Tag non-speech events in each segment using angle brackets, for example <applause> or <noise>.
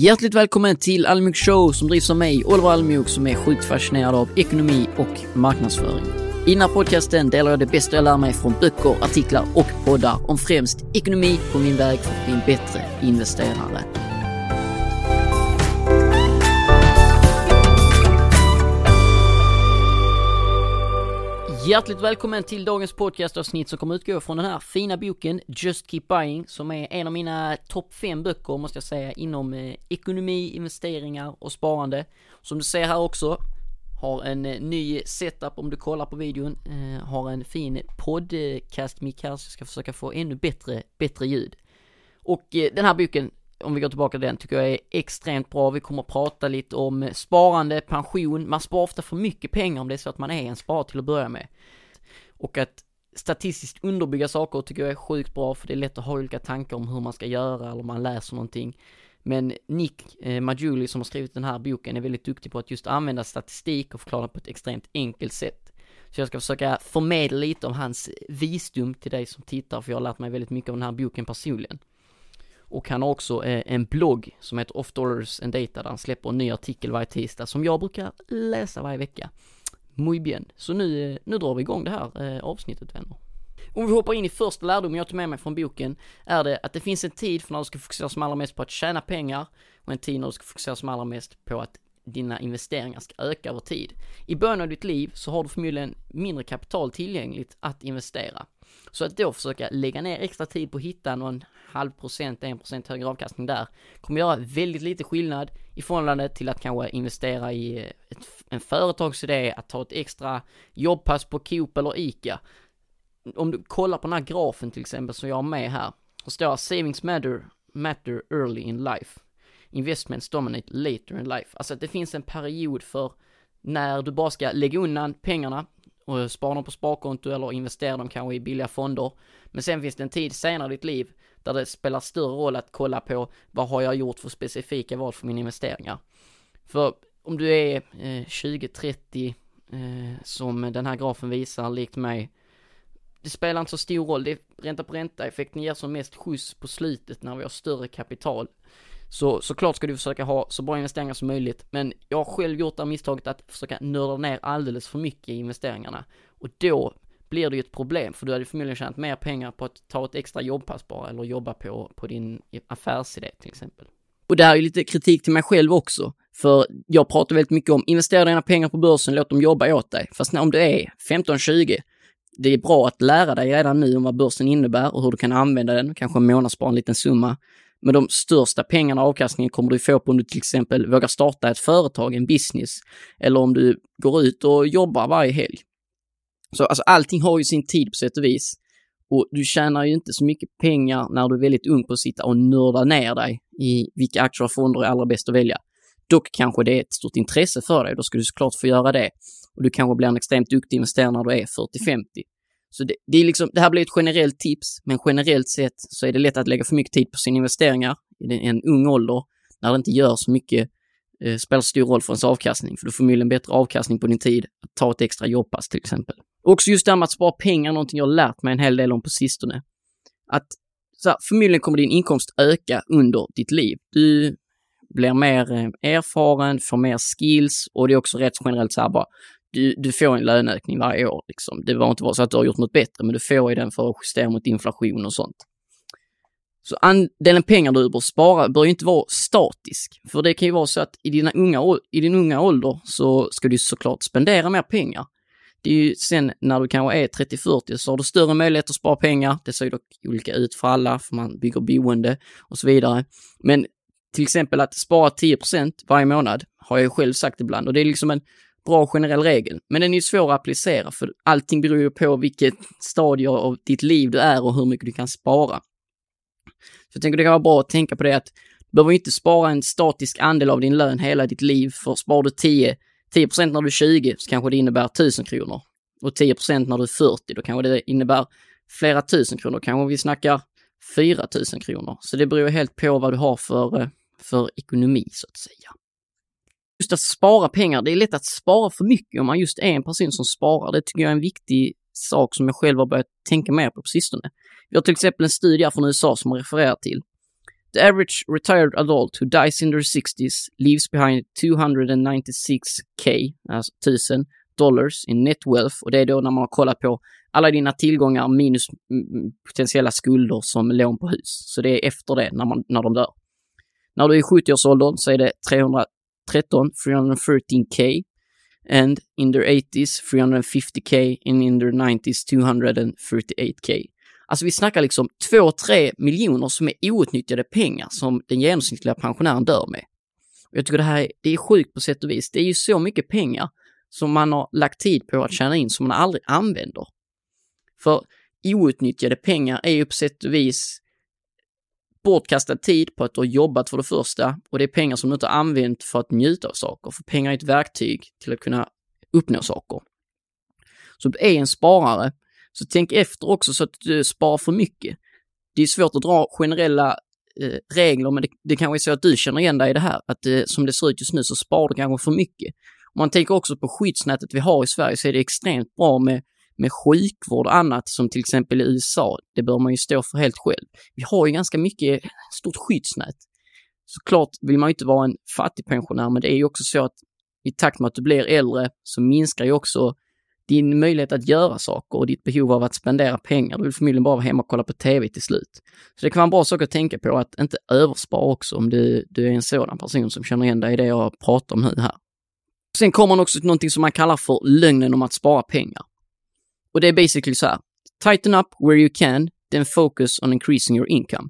Hjärtligt välkommen till Almjuk Show som drivs av mig, Oliver Almjuk, som är sjukt fascinerad av ekonomi och marknadsföring. I den här podcasten delar jag det bästa jag lär mig från böcker, artiklar och poddar om främst ekonomi på min väg för att bli en bättre investerare. Hjärtligt välkommen till dagens podcastavsnitt som kommer utgå från den här fina boken Just Keep Buying som är en av mina topp fem böcker måste jag säga inom eh, ekonomi, investeringar och sparande. Som du ser här också har en eh, ny setup om du kollar på videon, eh, har en fin podcast-mick här så jag ska försöka få ännu bättre, bättre ljud. Och eh, den här boken om vi går tillbaka till den, tycker jag är extremt bra. Vi kommer att prata lite om sparande, pension. Man sparar ofta för mycket pengar om det är så att man är en sparare till att börja med. Och att statistiskt underbygga saker tycker jag är sjukt bra för det är lätt att ha olika tankar om hur man ska göra eller om man läser någonting. Men Nick eh, Majuli som har skrivit den här boken är väldigt duktig på att just använda statistik och förklara på ett extremt enkelt sätt. Så jag ska försöka förmedla lite av hans visdom till dig som tittar för jag har lärt mig väldigt mycket av den här boken personligen. Och han har också eh, en blogg som heter Off Dollars and Data där han släpper en ny artikel varje tisdag som jag brukar läsa varje vecka. Muy bien. Så nu, eh, nu drar vi igång det här eh, avsnittet vänner. Om vi hoppar in i första lärdomen jag tog med mig från boken är det att det finns en tid för när du ska fokusera som allra mest på att tjäna pengar och en tid när du ska fokusera som allra mest på att dina investeringar ska öka över tid. I början av ditt liv så har du förmodligen mindre kapital tillgängligt att investera. Så att då försöka lägga ner extra tid på att hitta någon halv procent, en procent högre avkastning där kommer göra väldigt lite skillnad i förhållande till att kanske investera i ett, en företagsidé, att ta ett extra jobbpass på Coop eller ICA. Om du kollar på den här grafen till exempel som jag har med här, så står savings matter, matter early in life. Investments dominate later in life. Alltså att det finns en period för när du bara ska lägga undan pengarna och spara dem på sparkonto eller investera dem kanske i billiga fonder. Men sen finns det en tid senare i ditt liv där det spelar större roll att kolla på vad har jag gjort för specifika val för mina investeringar. För om du är eh, 20-30 eh, som den här grafen visar, likt mig, det spelar inte så stor roll. Det är ränta på ränta effekten ger som mest skjuts på slutet när vi har större kapital. Så såklart ska du försöka ha så bra investeringar som möjligt, men jag har själv gjort det misstaget att försöka nörda ner alldeles för mycket i investeringarna. Och då blir det ju ett problem, för du hade förmodligen tjänat mer pengar på att ta ett extra jobbpass bara, eller jobba på, på din affärsidé till exempel. Och det här är ju lite kritik till mig själv också, för jag pratar väldigt mycket om investera dina pengar på börsen, låt dem jobba åt dig. Fast när, om du är 15-20, det är bra att lära dig redan nu om vad börsen innebär och hur du kan använda den, kanske månadsspara en liten summa. Men de största pengarna och avkastningen kommer du få på om du till exempel vågar starta ett företag, en business, eller om du går ut och jobbar varje helg. Så alltså allting har ju sin tid på sätt och vis. Och du tjänar ju inte så mycket pengar när du är väldigt ung på att sitta och nörda ner dig i vilka aktier och fonder är allra bäst att välja. Dock kanske det är ett stort intresse för dig, då ska du såklart få göra det. Och du kanske blir en extremt duktig investerare när du är 40-50. Så det, det, är liksom, det här blir ett generellt tips, men generellt sett så är det lätt att lägga för mycket tid på sina investeringar i en ung ålder, när det inte gör så mycket, eh, spelar stor roll för ens avkastning, för du får förmodligen bättre avkastning på din tid att ta ett extra jobbpass till exempel. Också just det här med att spara pengar, någonting jag har lärt mig en hel del om på sistone. Att så här, förmodligen kommer din inkomst öka under ditt liv. Du blir mer eh, erfaren, får mer skills och det är också rätt generellt så här bara, du, du får en löneökning varje år. Liksom. Det var inte vara så att du har gjort något bättre, men du får ju den för att justera mot inflation och sånt. Så andelen pengar du bör spara bör ju inte vara statisk, för det kan ju vara så att i, dina unga, i din unga ålder så ska du såklart spendera mer pengar. Det är ju sen när du kanske är 30-40 så har du större möjlighet att spara pengar. Det ser ju dock olika ut för alla, för man bygger boende och så vidare. Men till exempel att spara 10% varje månad har jag ju själv sagt ibland och det är liksom en bra generell regel. Men den är ju svår att applicera för allting beror ju på vilket stadie av ditt liv du är och hur mycket du kan spara. Så jag tänker det kan vara bra att tänka på det att du behöver inte spara en statisk andel av din lön hela ditt liv, för sparar du 10, 10% när du är 20 så kanske det innebär 1000 kronor. Och 10% när du är 40, då kanske det innebär flera tusen kronor. Kanske vi snackar 4000 kronor. Så det beror helt på vad du har för, eh, för ekonomi så att säga just att spara pengar, det är lätt att spara för mycket om man just är en person som sparar. Det tycker jag är en viktig sak som jag själv har börjat tänka mer på på sistone. Vi har till exempel en studie från USA som man refererar till. The average retired adult who dies in their 60s leaves behind 296k, alltså 1000 dollars in net wealth och det är då när man har kollat på alla dina tillgångar minus potentiella skulder som lån på hus. Så det är efter det när, man, när de dör. När du är i 70-årsåldern så är det 300 13 313k and in their 80s 350k and in their 90s 238k. Alltså vi snackar liksom 2-3 miljoner som är outnyttjade pengar som den genomsnittliga pensionären dör med. Och jag tycker det här är, det är sjukt på sätt och vis. Det är ju så mycket pengar som man har lagt tid på att tjäna in som man aldrig använder. För outnyttjade pengar är ju på sätt och vis bortkastad tid på att du har jobbat för det första och det är pengar som du inte har använt för att njuta av saker. För pengar är ett verktyg till att kunna uppnå saker. Så du är en sparare, så tänk efter också så att du sparar för mycket. Det är svårt att dra generella eh, regler, men det, det kanske är så att du känner igen dig i det här, att eh, som det ser ut just nu så sparar du kanske för mycket. Om man tänker också på skyddsnätet vi har i Sverige så är det extremt bra med med sjukvård och annat som till exempel i USA, det bör man ju stå för helt själv. Vi har ju ganska mycket stort skyddsnät. Såklart vill man ju inte vara en fattigpensionär, men det är ju också så att i takt med att du blir äldre så minskar ju också din möjlighet att göra saker och ditt behov av att spendera pengar. Du vill förmodligen bara vara hemma och kolla på TV till slut. Så det kan vara en bra sak att tänka på att inte överspara också om du, du är en sådan person som känner igen dig i det jag pratar om nu här. Sen kommer man också till någonting som man kallar för lögnen om att spara pengar. Och det är basically så här. Tighten up where you can, then focus on increasing your income.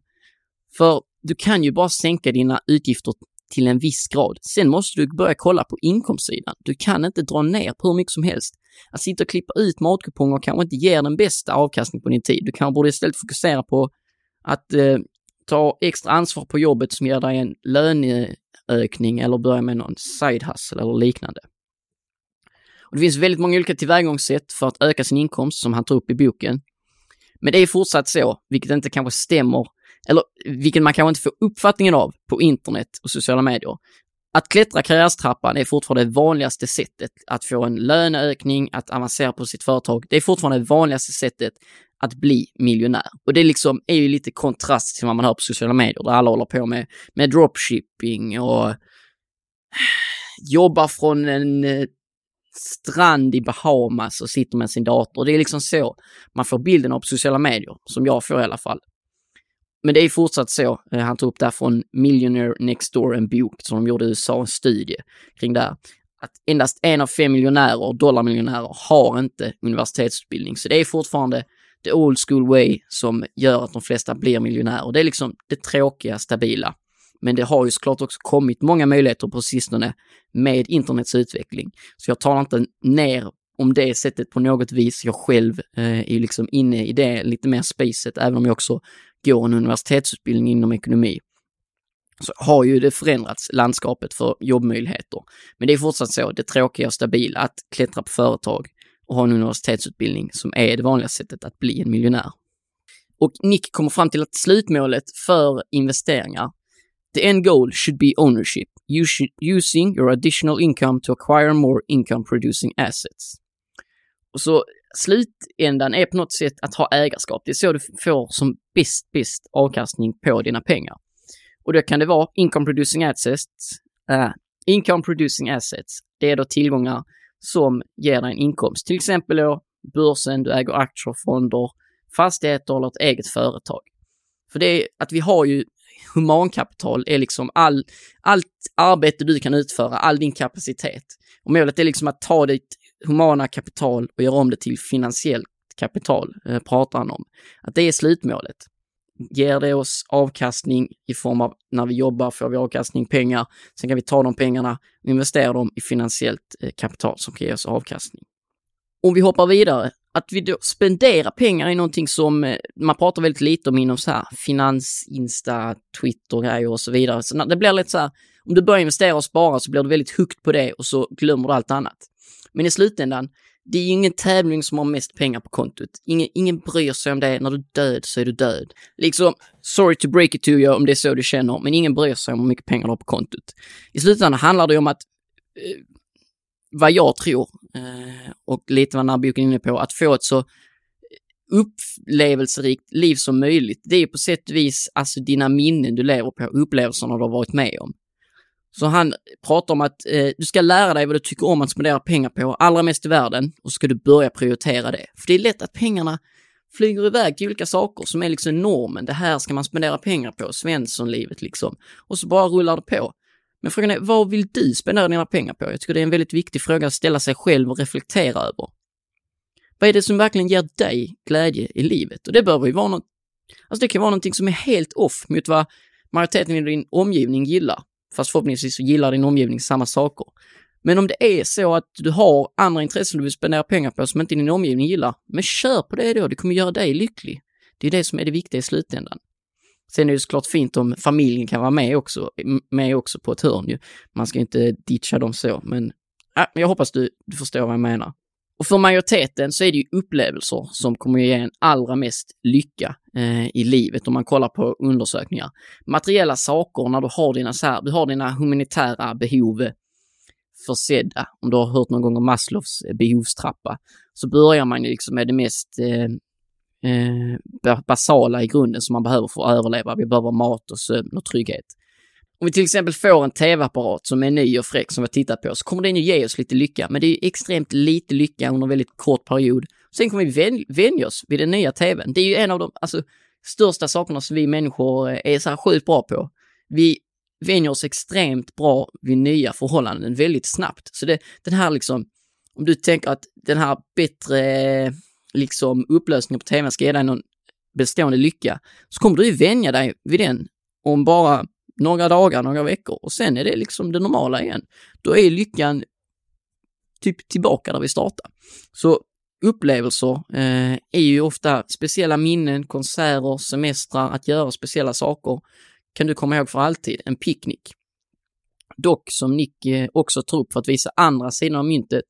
För du kan ju bara sänka dina utgifter till en viss grad. Sen måste du börja kolla på inkomstsidan. Du kan inte dra ner på hur mycket som helst. Att sitta och klippa ut matkuponger kanske inte ger den bästa avkastning på din tid. Du kanske borde istället fokusera på att eh, ta extra ansvar på jobbet som ger dig en löneökning eller börja med någon side hustle eller liknande. Och det finns väldigt många olika tillvägagångssätt för att öka sin inkomst som han tar upp i boken. Men det är fortsatt så, vilket inte kanske stämmer, eller vilket man kanske inte får uppfattningen av på internet och sociala medier. Att klättra karriärstrappan är fortfarande det vanligaste sättet att få en löneökning, att avancera på sitt företag. Det är fortfarande det vanligaste sättet att bli miljonär. Och det liksom är ju lite kontrast till vad man hör på sociala medier där alla håller på med, med dropshipping och jobbar från en eh, strand i Bahamas och sitter med sin dator. Det är liksom så man får bilden av på sociala medier, som jag får i alla fall. Men det är fortsatt så. Eh, han tog upp där från Millionaire Next Door, en bok som de gjorde i USA, en studie kring det här. Att endast en av fem miljonärer, dollarmiljonärer, har inte universitetsutbildning. Så det är fortfarande the old school way som gör att de flesta blir miljonärer. Det är liksom det tråkiga, stabila. Men det har ju såklart också kommit många möjligheter på sistone med internets utveckling. Så jag talar inte ner om det sättet på något vis. Jag själv eh, är ju liksom inne i det lite mer spacet, även om jag också går en universitetsutbildning inom ekonomi. Så har ju det förändrats, landskapet för jobbmöjligheter. Men det är fortsatt så, det tråkiga och stabila, att klättra på företag och ha en universitetsutbildning som är det vanliga sättet att bli en miljonär. Och Nick kommer fram till att slutmålet för investeringar The end goal should be ownership, using your additional income to acquire more income producing assets. Och så slutändan är på något sätt att ha ägarskap. Det är så du får som bäst, bäst avkastning på dina pengar. Och då kan det vara income producing assets. Eh, äh, income producing assets, det är då tillgångar som ger dig en inkomst. Till exempel då börsen, du äger aktier, fonder, fastigheter eller ett eget företag. För det är att vi har ju humankapital är liksom all, allt arbete du kan utföra, all din kapacitet. Och målet är liksom att ta ditt humana kapital och göra om det till finansiellt kapital, eh, pratar han om. Att det är slutmålet. Ger det oss avkastning i form av när vi jobbar får vi avkastning, pengar. Sen kan vi ta de pengarna och investera dem i finansiellt eh, kapital som kan ge oss avkastning. Om vi hoppar vidare att vi då spenderar pengar i någonting som eh, man pratar väldigt lite om inom så här finans, Insta, Twitter grejer och så vidare. Så det blir lite så här, om du börjar investera och spara så blir du väldigt högt på det och så glömmer du allt annat. Men i slutändan, det är ju ingen tävling som har mest pengar på kontot. Ingen, ingen bryr sig om det. När du är död så är du död. Liksom, sorry to break it to you om det är så du känner, men ingen bryr sig om hur mycket pengar du har på kontot. I slutändan handlar det om att eh, vad jag tror, eh, och lite vad den här boken är inne på, att få ett så upplevelserikt liv som möjligt, det är på sätt och vis alltså dina minnen du lever på, upplevelserna du har varit med om. Så han pratar om att eh, du ska lära dig vad du tycker om att spendera pengar på, allra mest i världen, och så ska du börja prioritera det. För det är lätt att pengarna flyger iväg till olika saker som är liksom normen. Det här ska man spendera pengar på, Svenssonlivet liksom. Och så bara rullar det på. Men frågan är, vad vill du spendera dina pengar på? Jag tycker det är en väldigt viktig fråga att ställa sig själv och reflektera över. Vad är det som verkligen ger dig glädje i livet? Och det behöver ju vara något, alltså det kan vara någonting som är helt off mot vad majoriteten i din omgivning gillar. Fast förhoppningsvis så gillar din omgivning samma saker. Men om det är så att du har andra intressen du vill spendera pengar på som inte din omgivning gillar, men kör på det då, det kommer göra dig lycklig. Det är det som är det viktiga i slutändan. Sen är det såklart fint om familjen kan vara med också, med också på ett hörn ju. Man ska inte ditcha dem så, men äh, jag hoppas du, du förstår vad jag menar. Och för majoriteten så är det ju upplevelser som kommer ge en allra mest lycka eh, i livet om man kollar på undersökningar. Materiella saker när du har dina, så här, du har dina humanitära behov eh, försedda. Om du har hört någon gång om Maslows eh, behovstrappa så börjar man ju liksom med det mest eh, eh, basala i grunden som man behöver för att överleva. Vi behöver mat och sömn och trygghet. Om vi till exempel får en tv-apparat som är ny och fräck som vi har tittat på så kommer den ju ge oss lite lycka, men det är extremt lite lycka under en väldigt kort period. Sen kommer vi vänja oss vid den nya tvn. Det är ju en av de alltså, största sakerna som vi människor eh, är så här sjukt bra på. Vi vänjer oss extremt bra vid nya förhållanden väldigt snabbt. Så det, den här liksom, om du tänker att den här bättre liksom upplösningen på tvn ska ge dig någon bestående lycka, så kommer du ju vänja dig vid den om bara några dagar, några veckor och sen är det liksom det normala igen. Då är lyckan typ tillbaka där vi startade. Så upplevelser eh, är ju ofta speciella minnen, konserter, semestrar, att göra speciella saker kan du komma ihåg för alltid, en picknick. Dock, som Nick eh, också tar upp för att visa andra sidan av myntet,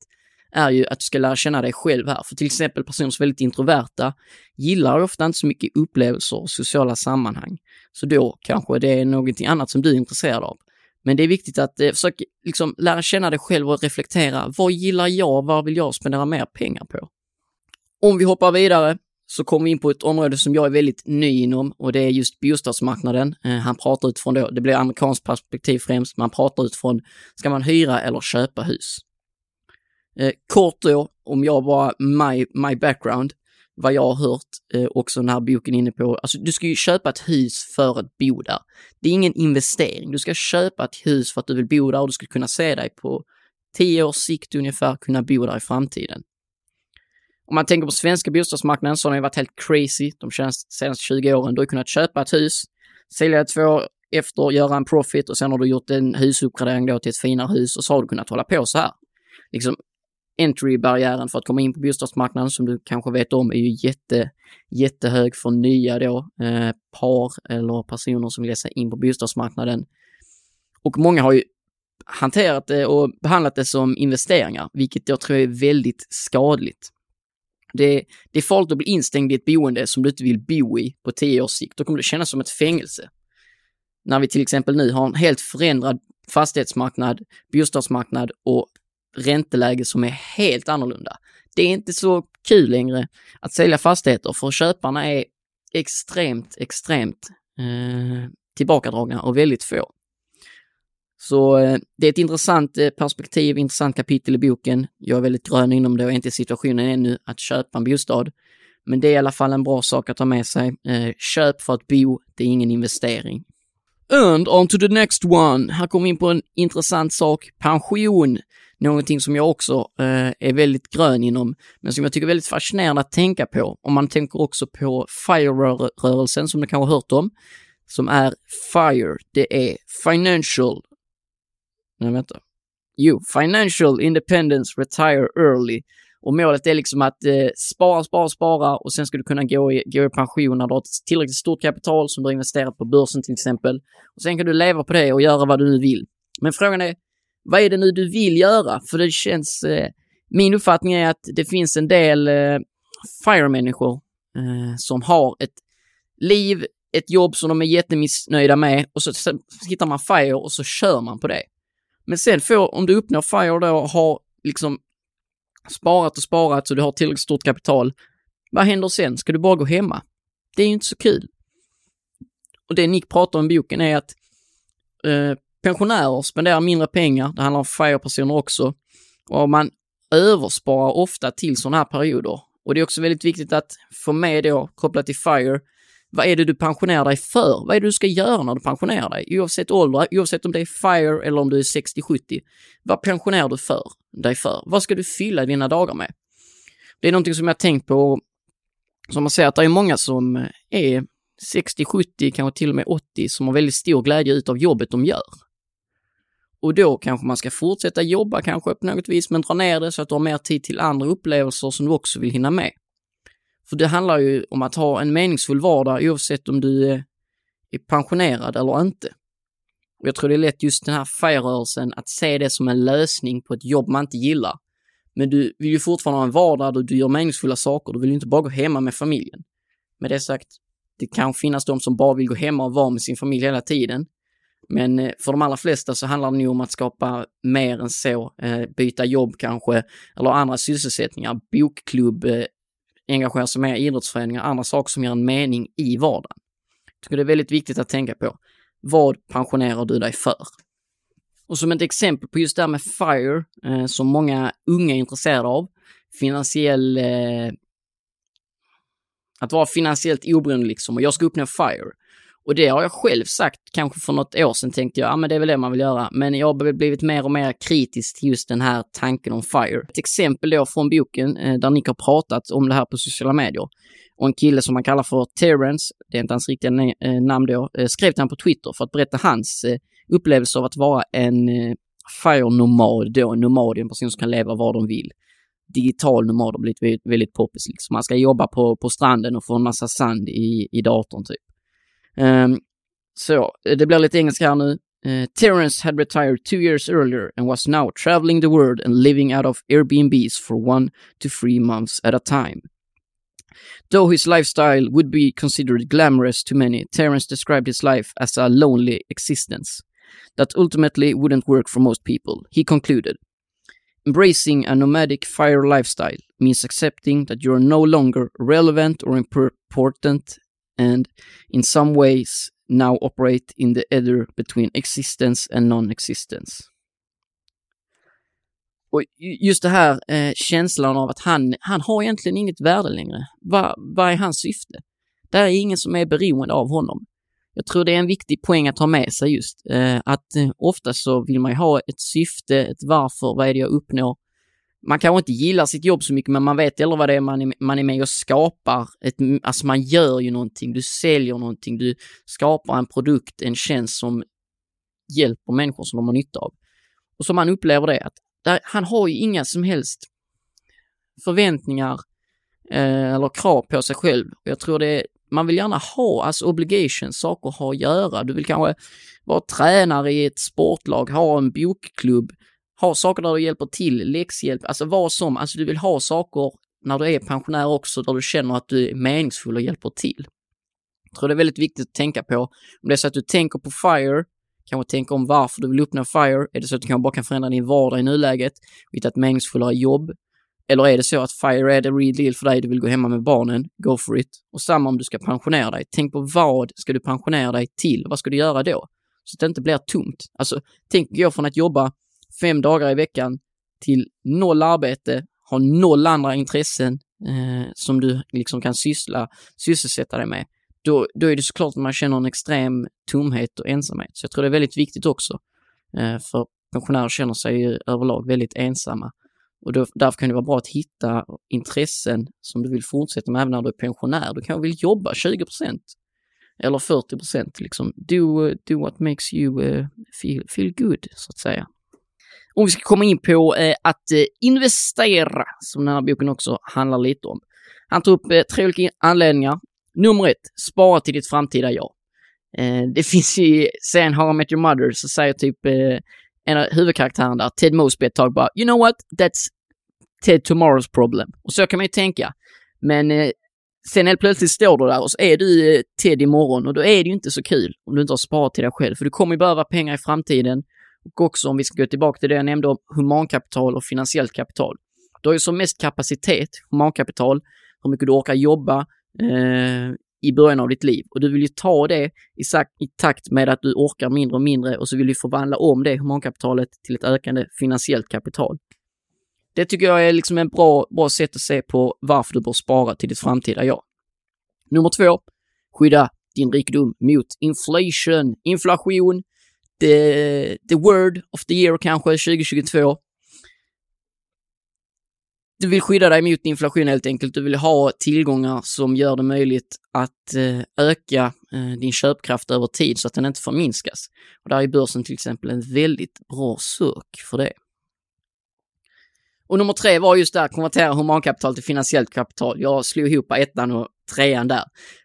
är ju att du ska lära känna dig själv här. För till exempel personer som är väldigt introverta gillar ofta inte så mycket upplevelser och sociala sammanhang. Så då kanske det är någonting annat som du är intresserad av. Men det är viktigt att eh, försöka liksom, lära känna dig själv och reflektera. Vad gillar jag? Vad vill jag spendera mer pengar på? Om vi hoppar vidare så kommer vi in på ett område som jag är väldigt ny inom och det är just bostadsmarknaden. Eh, han pratar utifrån då, det blir amerikanskt perspektiv främst, man pratar utifrån, ska man hyra eller köpa hus? Eh, kort då, om jag bara, my, my background, vad jag har hört, eh, också den här boken inne på, alltså du ska ju köpa ett hus för att bo där. Det är ingen investering, du ska köpa ett hus för att du vill bo där och du ska kunna se dig på tio års sikt ungefär kunna bo där i framtiden. Om man tänker på svenska bostadsmarknaden så har den varit helt crazy de senaste 20 åren. Du har kunnat köpa ett hus, sälja det två år efter, göra en profit och sen har du gjort en husuppgradering då till ett finare hus och så har du kunnat hålla på så här. Liksom entry-barriären för att komma in på bostadsmarknaden som du kanske vet om är ju jätte, jättehög för nya då, eh, par eller personer som vill ge sig in på bostadsmarknaden. Och många har ju hanterat det och behandlat det som investeringar, vilket jag tror är väldigt skadligt. Det, det är farligt att bli instängd i ett boende som du inte vill bo i på tio års sikt. Då kommer det kännas som ett fängelse. När vi till exempel nu har en helt förändrad fastighetsmarknad, bostadsmarknad och ränteläge som är helt annorlunda. Det är inte så kul längre att sälja fastigheter för köparna är extremt, extremt eh, tillbakadragna och väldigt få. Så eh, det är ett intressant eh, perspektiv, intressant kapitel i boken. Jag är väldigt grön inom det och är inte i situationen ännu att köpa en bostad. Men det är i alla fall en bra sak att ta med sig. Eh, köp för att bo, det är ingen investering. And on to the next one. Här kommer vi in på en intressant sak, pension. Någonting som jag också eh, är väldigt grön inom, men som jag tycker är väldigt fascinerande att tänka på. Om man tänker också på FIRE-rörelsen som du kanske har hört om, som är FIRE, det är Financial Nej, vänta. Jo, Financial Independence Retire Early. Och målet är liksom att eh, spara, spara, spara och sen ska du kunna gå i, gå i pension när du har ett tillräckligt stort kapital som du har investerat på börsen till exempel. Och sen kan du leva på det och göra vad du nu vill. Men frågan är, vad är det nu du vill göra? För det känns... Eh, min uppfattning är att det finns en del eh, FIRE-människor eh, som har ett liv, ett jobb som de är jättemissnöjda med och så, så hittar man FIRE och så kör man på det. Men sen får, om du uppnår FIRE då, har liksom sparat och sparat så du har tillräckligt stort kapital, Vad händer sen? Ska du bara gå hemma? Det är ju inte så kul. Och det Nick pratar om i boken är att eh, pensionärer spenderar mindre pengar, det handlar om FIRE-personer också, och man översparar ofta till sådana här perioder. Och det är också väldigt viktigt att få med då, kopplat till FIRE, vad är det du pensionerar dig för? Vad är det du ska göra när du pensionerar dig? Oavsett ålder, oavsett om det är FIRE eller om du är 60-70. Vad pensionerar du för, dig för? Vad ska du fylla dina dagar med? Det är någonting som jag tänkt på, som man säger att det är många som är 60, 70, kanske till och med 80 som har väldigt stor glädje utav jobbet de gör. Och då kanske man ska fortsätta jobba kanske på något vis, men dra ner det så att du har mer tid till andra upplevelser som du också vill hinna med. För det handlar ju om att ha en meningsfull vardag oavsett om du är pensionerad eller inte. Och jag tror det är lätt just den här FIRE-rörelsen att se det som en lösning på ett jobb man inte gillar. Men du vill ju fortfarande ha en vardag där du gör meningsfulla saker. Du vill ju inte bara gå hemma med familjen. Med det sagt, det kan finnas de som bara vill gå hemma och vara med sin familj hela tiden. Men eh, för de allra flesta så handlar det nog om att skapa mer än så. Eh, byta jobb kanske, eller andra sysselsättningar, bokklubb, eh, engagera sig mer i idrottsföreningar, andra saker som ger en mening i vardagen. Jag tycker det är väldigt viktigt att tänka på. Vad pensionerar du dig för? Och som ett exempel på just det här med FIRE, som många unga är intresserade av, finansiell att vara finansiellt oberoende liksom och jag ska uppnå FIRE. Och det har jag själv sagt, kanske för något år sedan tänkte jag, ja men det är väl det man vill göra. Men jag har blivit mer och mer kritisk till just den här tanken om FIRE. Ett exempel då från boken eh, där Nick har pratat om det här på sociala medier. Och en kille som man kallar för Terrence, det är inte hans riktiga eh, namn då, eh, skrev till honom på Twitter för att berätta hans eh, upplevelse av att vara en eh, FIRE-nomad då, en nomad, en person som kan leva var de vill digital nomad har blivit väldigt, väldigt poppis. Liksom. Man ska jobba på, på stranden och få en massa sand i, i datorn typ. Um, så, det blir lite engelska här nu. Uh, Terrence had retired two years earlier and was now traveling the world and living out of Airbnbs for one to three months at a time. Though his lifestyle would be considered glamorous to many, Terrence described his life as a lonely existence that ultimately wouldn't work for most people. He concluded, Embracing a nomadic fire lifestyle means accepting that you are no longer relevant or important and in some ways now operate in the ether between existence and non-existence. Och just det här eh, känslan av att han, han har egentligen inget värde längre. Vad va är hans syfte? Det är ingen som är beroende av honom. Jag tror det är en viktig poäng att ha med sig just eh, att eh, ofta så vill man ju ha ett syfte, ett varför, vad är det jag uppnår? Man kanske inte gillar sitt jobb så mycket, men man vet eller vad det är man är, man är med och skapar. Ett, alltså man gör ju någonting, du säljer någonting, du skapar en produkt, en tjänst som hjälper människor som de har nytta av. Och som man upplever det, att där, han har ju inga som helst förväntningar eh, eller krav på sig själv. Jag tror det är man vill gärna ha, alltså obligations, saker att ha att göra. Du vill kanske vara tränare i ett sportlag, ha en bokklubb, ha saker där du hjälper till, läxhjälp, alltså vad som, alltså du vill ha saker när du är pensionär också där du känner att du är meningsfull och hjälper till. Jag tror det är väldigt viktigt att tänka på, om det är så att du tänker på FIRE, kanske tänka om varför du vill uppnå FIRE, är det så att du kanske bara kan förändra din vardag i nuläget och hitta ett meningsfullare jobb, eller är det så att FIRE är the real deal för dig, du vill gå hemma med barnen, go for it. Och samma om du ska pensionera dig. Tänk på vad ska du pensionera dig till? Vad ska du göra då? Så att det inte blir tomt. Alltså, tänk gå från att jobba fem dagar i veckan till noll arbete, ha noll andra intressen eh, som du liksom kan syssla, sysselsätta dig med. Då, då är det såklart att man känner en extrem tomhet och ensamhet. Så jag tror det är väldigt viktigt också. Eh, för pensionärer känner sig överlag väldigt ensamma. Och då, därför kan det vara bra att hitta intressen som du vill fortsätta med även när du är pensionär. Du kanske vill jobba 20 procent eller 40 liksom. Do, do what makes you uh, feel, feel good, så att säga. Om vi ska komma in på eh, att eh, investera, som den här boken också handlar lite om. Han tar upp eh, tre olika anledningar. Nummer ett, spara till ditt framtida jag. Eh, det <laughs> finns ju, sen How I Met Your Mother så säger typ eh, en av huvudkaraktärerna där, Ted Mosby, ett tag bara, you know what, that's Ted Tomorrow's problem. Och så kan man ju tänka. Men eh, sen helt plötsligt står du där och så är du eh, Ted imorgon och då är det ju inte så kul om du inte har sparat till dig själv. För du kommer ju behöva pengar i framtiden. Och också om vi ska gå tillbaka till det jag nämnde om humankapital och finansiellt kapital. Du har ju som mest kapacitet, humankapital, hur mycket du orkar jobba eh, i början av ditt liv. Och du vill ju ta det i, i takt med att du orkar mindre och mindre och så vill du förvandla om det humankapitalet till ett ökande finansiellt kapital. Det tycker jag är liksom en bra, bra sätt att se på varför du bör spara till ditt framtida jag. Nummer två, skydda din rikedom mot inflation. Inflation, the, the word of the year kanske 2022. Du vill skydda dig mot inflation helt enkelt. Du vill ha tillgångar som gör det möjligt att eh, öka eh, din köpkraft över tid så att den inte förminskas. Och där är börsen till exempel en väldigt bra sök för det. Och nummer tre var just där, konvertera humankapital till finansiellt kapital. Jag slog ihop ettan och trean där.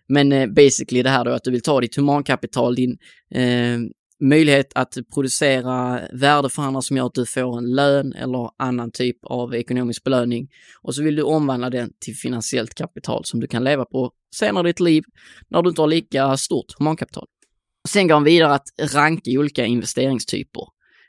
Men eh, basically det här då att du vill ta ditt humankapital, din eh, möjlighet att producera värde för andra som gör att du får en lön eller annan typ av ekonomisk belöning. Och så vill du omvandla den till finansiellt kapital som du kan leva på senare i ditt liv när du inte har lika stort humankapital. Sen går han vidare att ranka olika investeringstyper.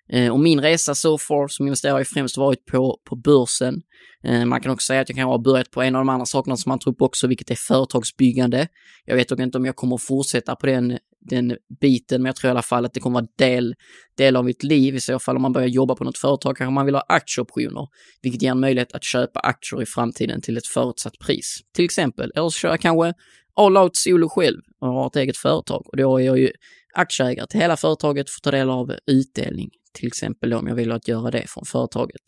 Eh, och min resa so far som investerare har främst varit på, på börsen. Eh, man kan också säga att jag kan ha börjat på en av de andra sakerna som man tror på också, vilket är företagsbyggande. Jag vet dock inte om jag kommer att fortsätta på den, den biten, men jag tror i alla fall att det kommer vara del, del av mitt liv. I så fall om man börjar jobba på något företag kanske man vill ha aktieoptioner, vilket ger en möjlighet att köpa aktier i framtiden till ett förutsatt pris. Till exempel, eller så kör jag kanske all out solo själv och har ett eget företag och då är jag ju aktieägare till hela företaget, får ta del av utdelning till exempel om jag vill att göra det från företaget.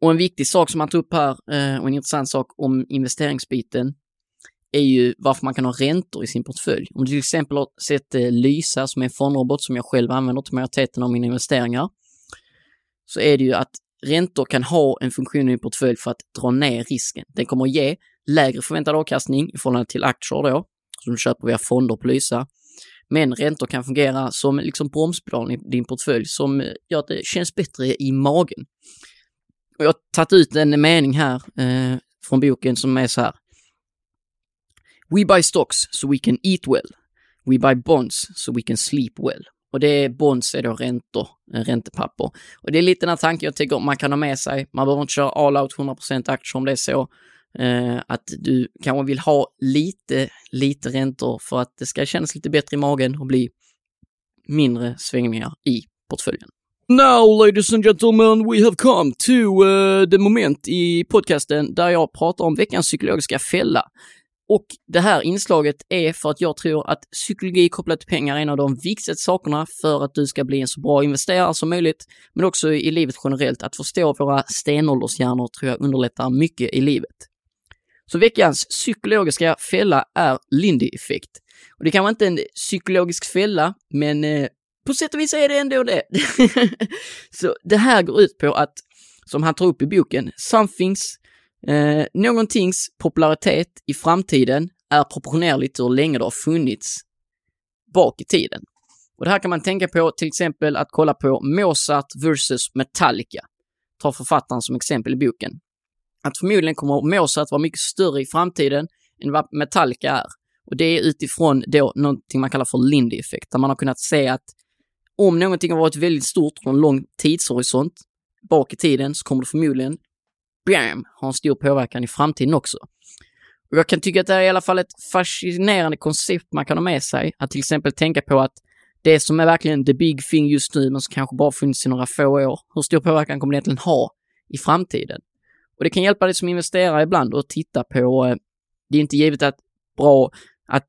Och en viktig sak som man tar upp här eh, och en intressant sak om investeringsbiten är ju varför man kan ha räntor i sin portfölj. Om du till exempel har sett eh, Lysa som är en fondrobot som jag själv använder till majoriteten av mina investeringar, så är det ju att räntor kan ha en funktion i din portfölj för att dra ner risken. Den kommer att ge lägre förväntad avkastning i förhållande till aktier då, som du köper via fonder på Lysa. Men räntor kan fungera som liksom bromspedal i din portfölj som eh, gör att det känns bättre i magen. Och jag har tagit ut en mening här eh, från boken som är så här. We buy stocks so we can eat well. We buy bonds so we can sleep well. Och det är bonds är då räntor, eh, räntepapper. Och det är lite den här tanken jag tycker man kan ha med sig. Man behöver inte köra all out 100% aktier om det är så. Eh, att du kanske vill ha lite, lite räntor för att det ska kännas lite bättre i magen och bli mindre svängningar i portföljen. Now ladies and gentlemen, we have come to uh, the moment i podcasten där jag pratar om veckans psykologiska fälla. Och det här inslaget är för att jag tror att psykologi kopplat till pengar är en av de viktigaste sakerna för att du ska bli en så bra investerare som möjligt, men också i livet generellt. Att förstå våra stenåldershjärnor tror jag underlättar mycket i livet. Så veckans psykologiska fälla är Lindy-effekt. Och det kan vara inte en psykologisk fälla, men eh, på sätt och vis är det ändå det. <laughs> så det här går ut på att, som han tar upp i boken, somethings, eh, någontings popularitet i framtiden är proportionerligt hur länge det har funnits bak i tiden. Och det här kan man tänka på till exempel att kolla på Mozart versus Metallica. Ta författaren som exempel i boken att förmodligen kommer Mozart vara mycket större i framtiden än vad Metallica är. Och det är utifrån då någonting man kallar för Lindy-effekt, där man har kunnat se att om någonting har varit väldigt stort under en lång tidshorisont bak i tiden så kommer det förmodligen, bam, Har en stor påverkan i framtiden också. Och jag kan tycka att det är i alla fall ett fascinerande koncept man kan ha med sig, att till exempel tänka på att det som är verkligen the big thing just nu, men som kanske bara funnits i några få år, hur stor påverkan kommer det egentligen ha i framtiden? Och det kan hjälpa dig som investerare ibland att titta på, eh, det är inte givet att bra, att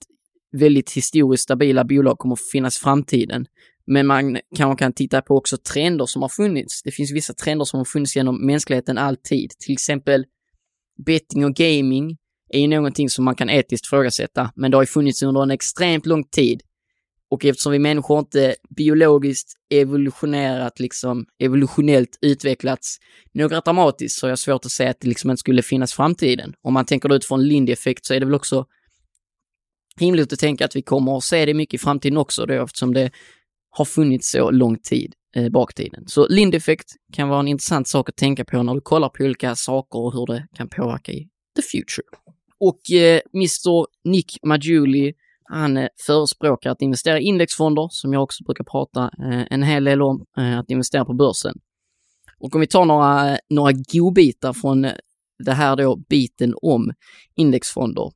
väldigt historiskt stabila bolag kommer att finnas i framtiden. Men man kanske kan titta på också trender som har funnits. Det finns vissa trender som har funnits genom mänskligheten alltid. Till exempel betting och gaming är ju någonting som man kan etiskt frågasätta, men det har ju funnits under en extremt lång tid. Och eftersom vi människor inte biologiskt evolutionerat, liksom evolutionellt utvecklats något dramatiskt så är jag svårt att säga att det liksom inte skulle finnas framtiden. Om man tänker utifrån Lindy-effekt så är det väl också rimligt att tänka att vi kommer att se det mycket i framtiden också då eftersom det har funnits så lång tid eh, baktiden. Så Lindeffekt kan vara en intressant sak att tänka på när du kollar på olika saker och hur det kan påverka i the future. Och eh, Mr Nick Majuli han eh, förespråkar att investera i indexfonder, som jag också brukar prata eh, en hel del om, eh, att investera på börsen. Och om vi tar några, några godbitar från eh, det här då biten om indexfonder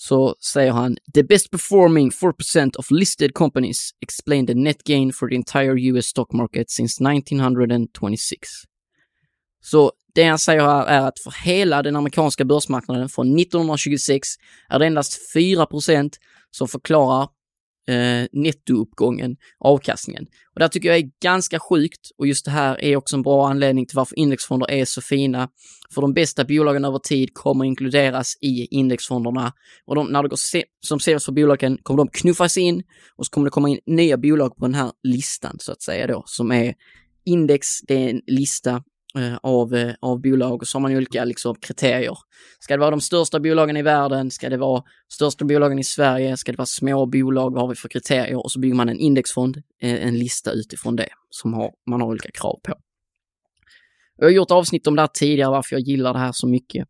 så säger han “The best performing 4% of listed companies explain the net gain for the entire US stock market since 1926”. Så det han säger här är att för hela den amerikanska börsmarknaden från 1926 är det endast 4% som förklarar eh, nettouppgången, avkastningen. Och det tycker jag är ganska sjukt och just det här är också en bra anledning till varför indexfonder är så fina. För de bästa bolagen över tid kommer inkluderas i indexfonderna och de, när det går se som sämst för bolagen kommer de knuffas in och så kommer det komma in nya bolag på den här listan så att säga då som är index, det är en lista Eh, av, eh, av bolag och så har man olika liksom, kriterier. Ska det vara de största bolagen i världen? Ska det vara största bolagen i Sverige? Ska det vara små bolag? Vad har vi för kriterier? Och så bygger man en indexfond, eh, en lista utifrån det som har, man har olika krav på. Jag har gjort avsnitt om det här tidigare, varför jag gillar det här så mycket.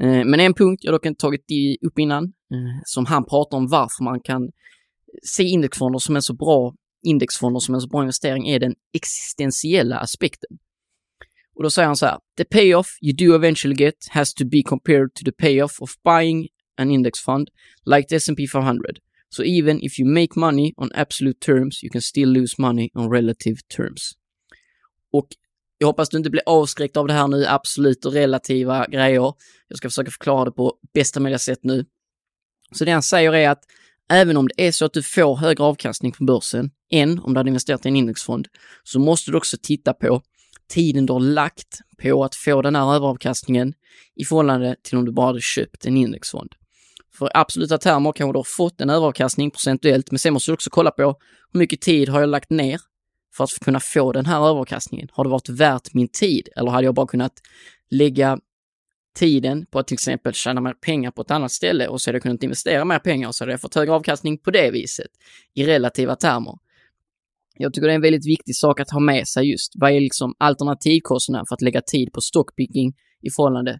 Men en punkt jag dock inte tagit upp innan, som han pratar om varför man kan se indexfonder som en så bra indexfonder som en så bra investering är den existentiella aspekten. Och då säger han så här. The payoff you do eventually get has to be compared to the payoff of buying an index fund like the S&P 500. So even if you make money on absolute terms you can still lose money on relative terms. Och jag hoppas du inte blir avskräckt av det här nu, absolut och relativa grejer. Jag ska försöka förklara det på bästa möjliga sätt nu. Så det han säger är att även om det är så att du får högre avkastning på börsen än om du hade investerat i en indexfond, så måste du också titta på tiden du har lagt på att få den här överavkastningen i förhållande till om du bara hade köpt en indexfond. För i absoluta termer kanske du har fått en överavkastning procentuellt, men sen måste du också kolla på hur mycket tid har jag lagt ner för att kunna få den här överavkastningen? Har det varit värt min tid eller hade jag bara kunnat lägga tiden på att till exempel tjäna mer pengar på ett annat ställe och så hade jag kunnat investera mer pengar och så hade jag fått högre avkastning på det viset i relativa termer. Jag tycker det är en väldigt viktig sak att ha med sig just. Vad är liksom alternativkostnaden för att lägga tid på stockpicking i förhållande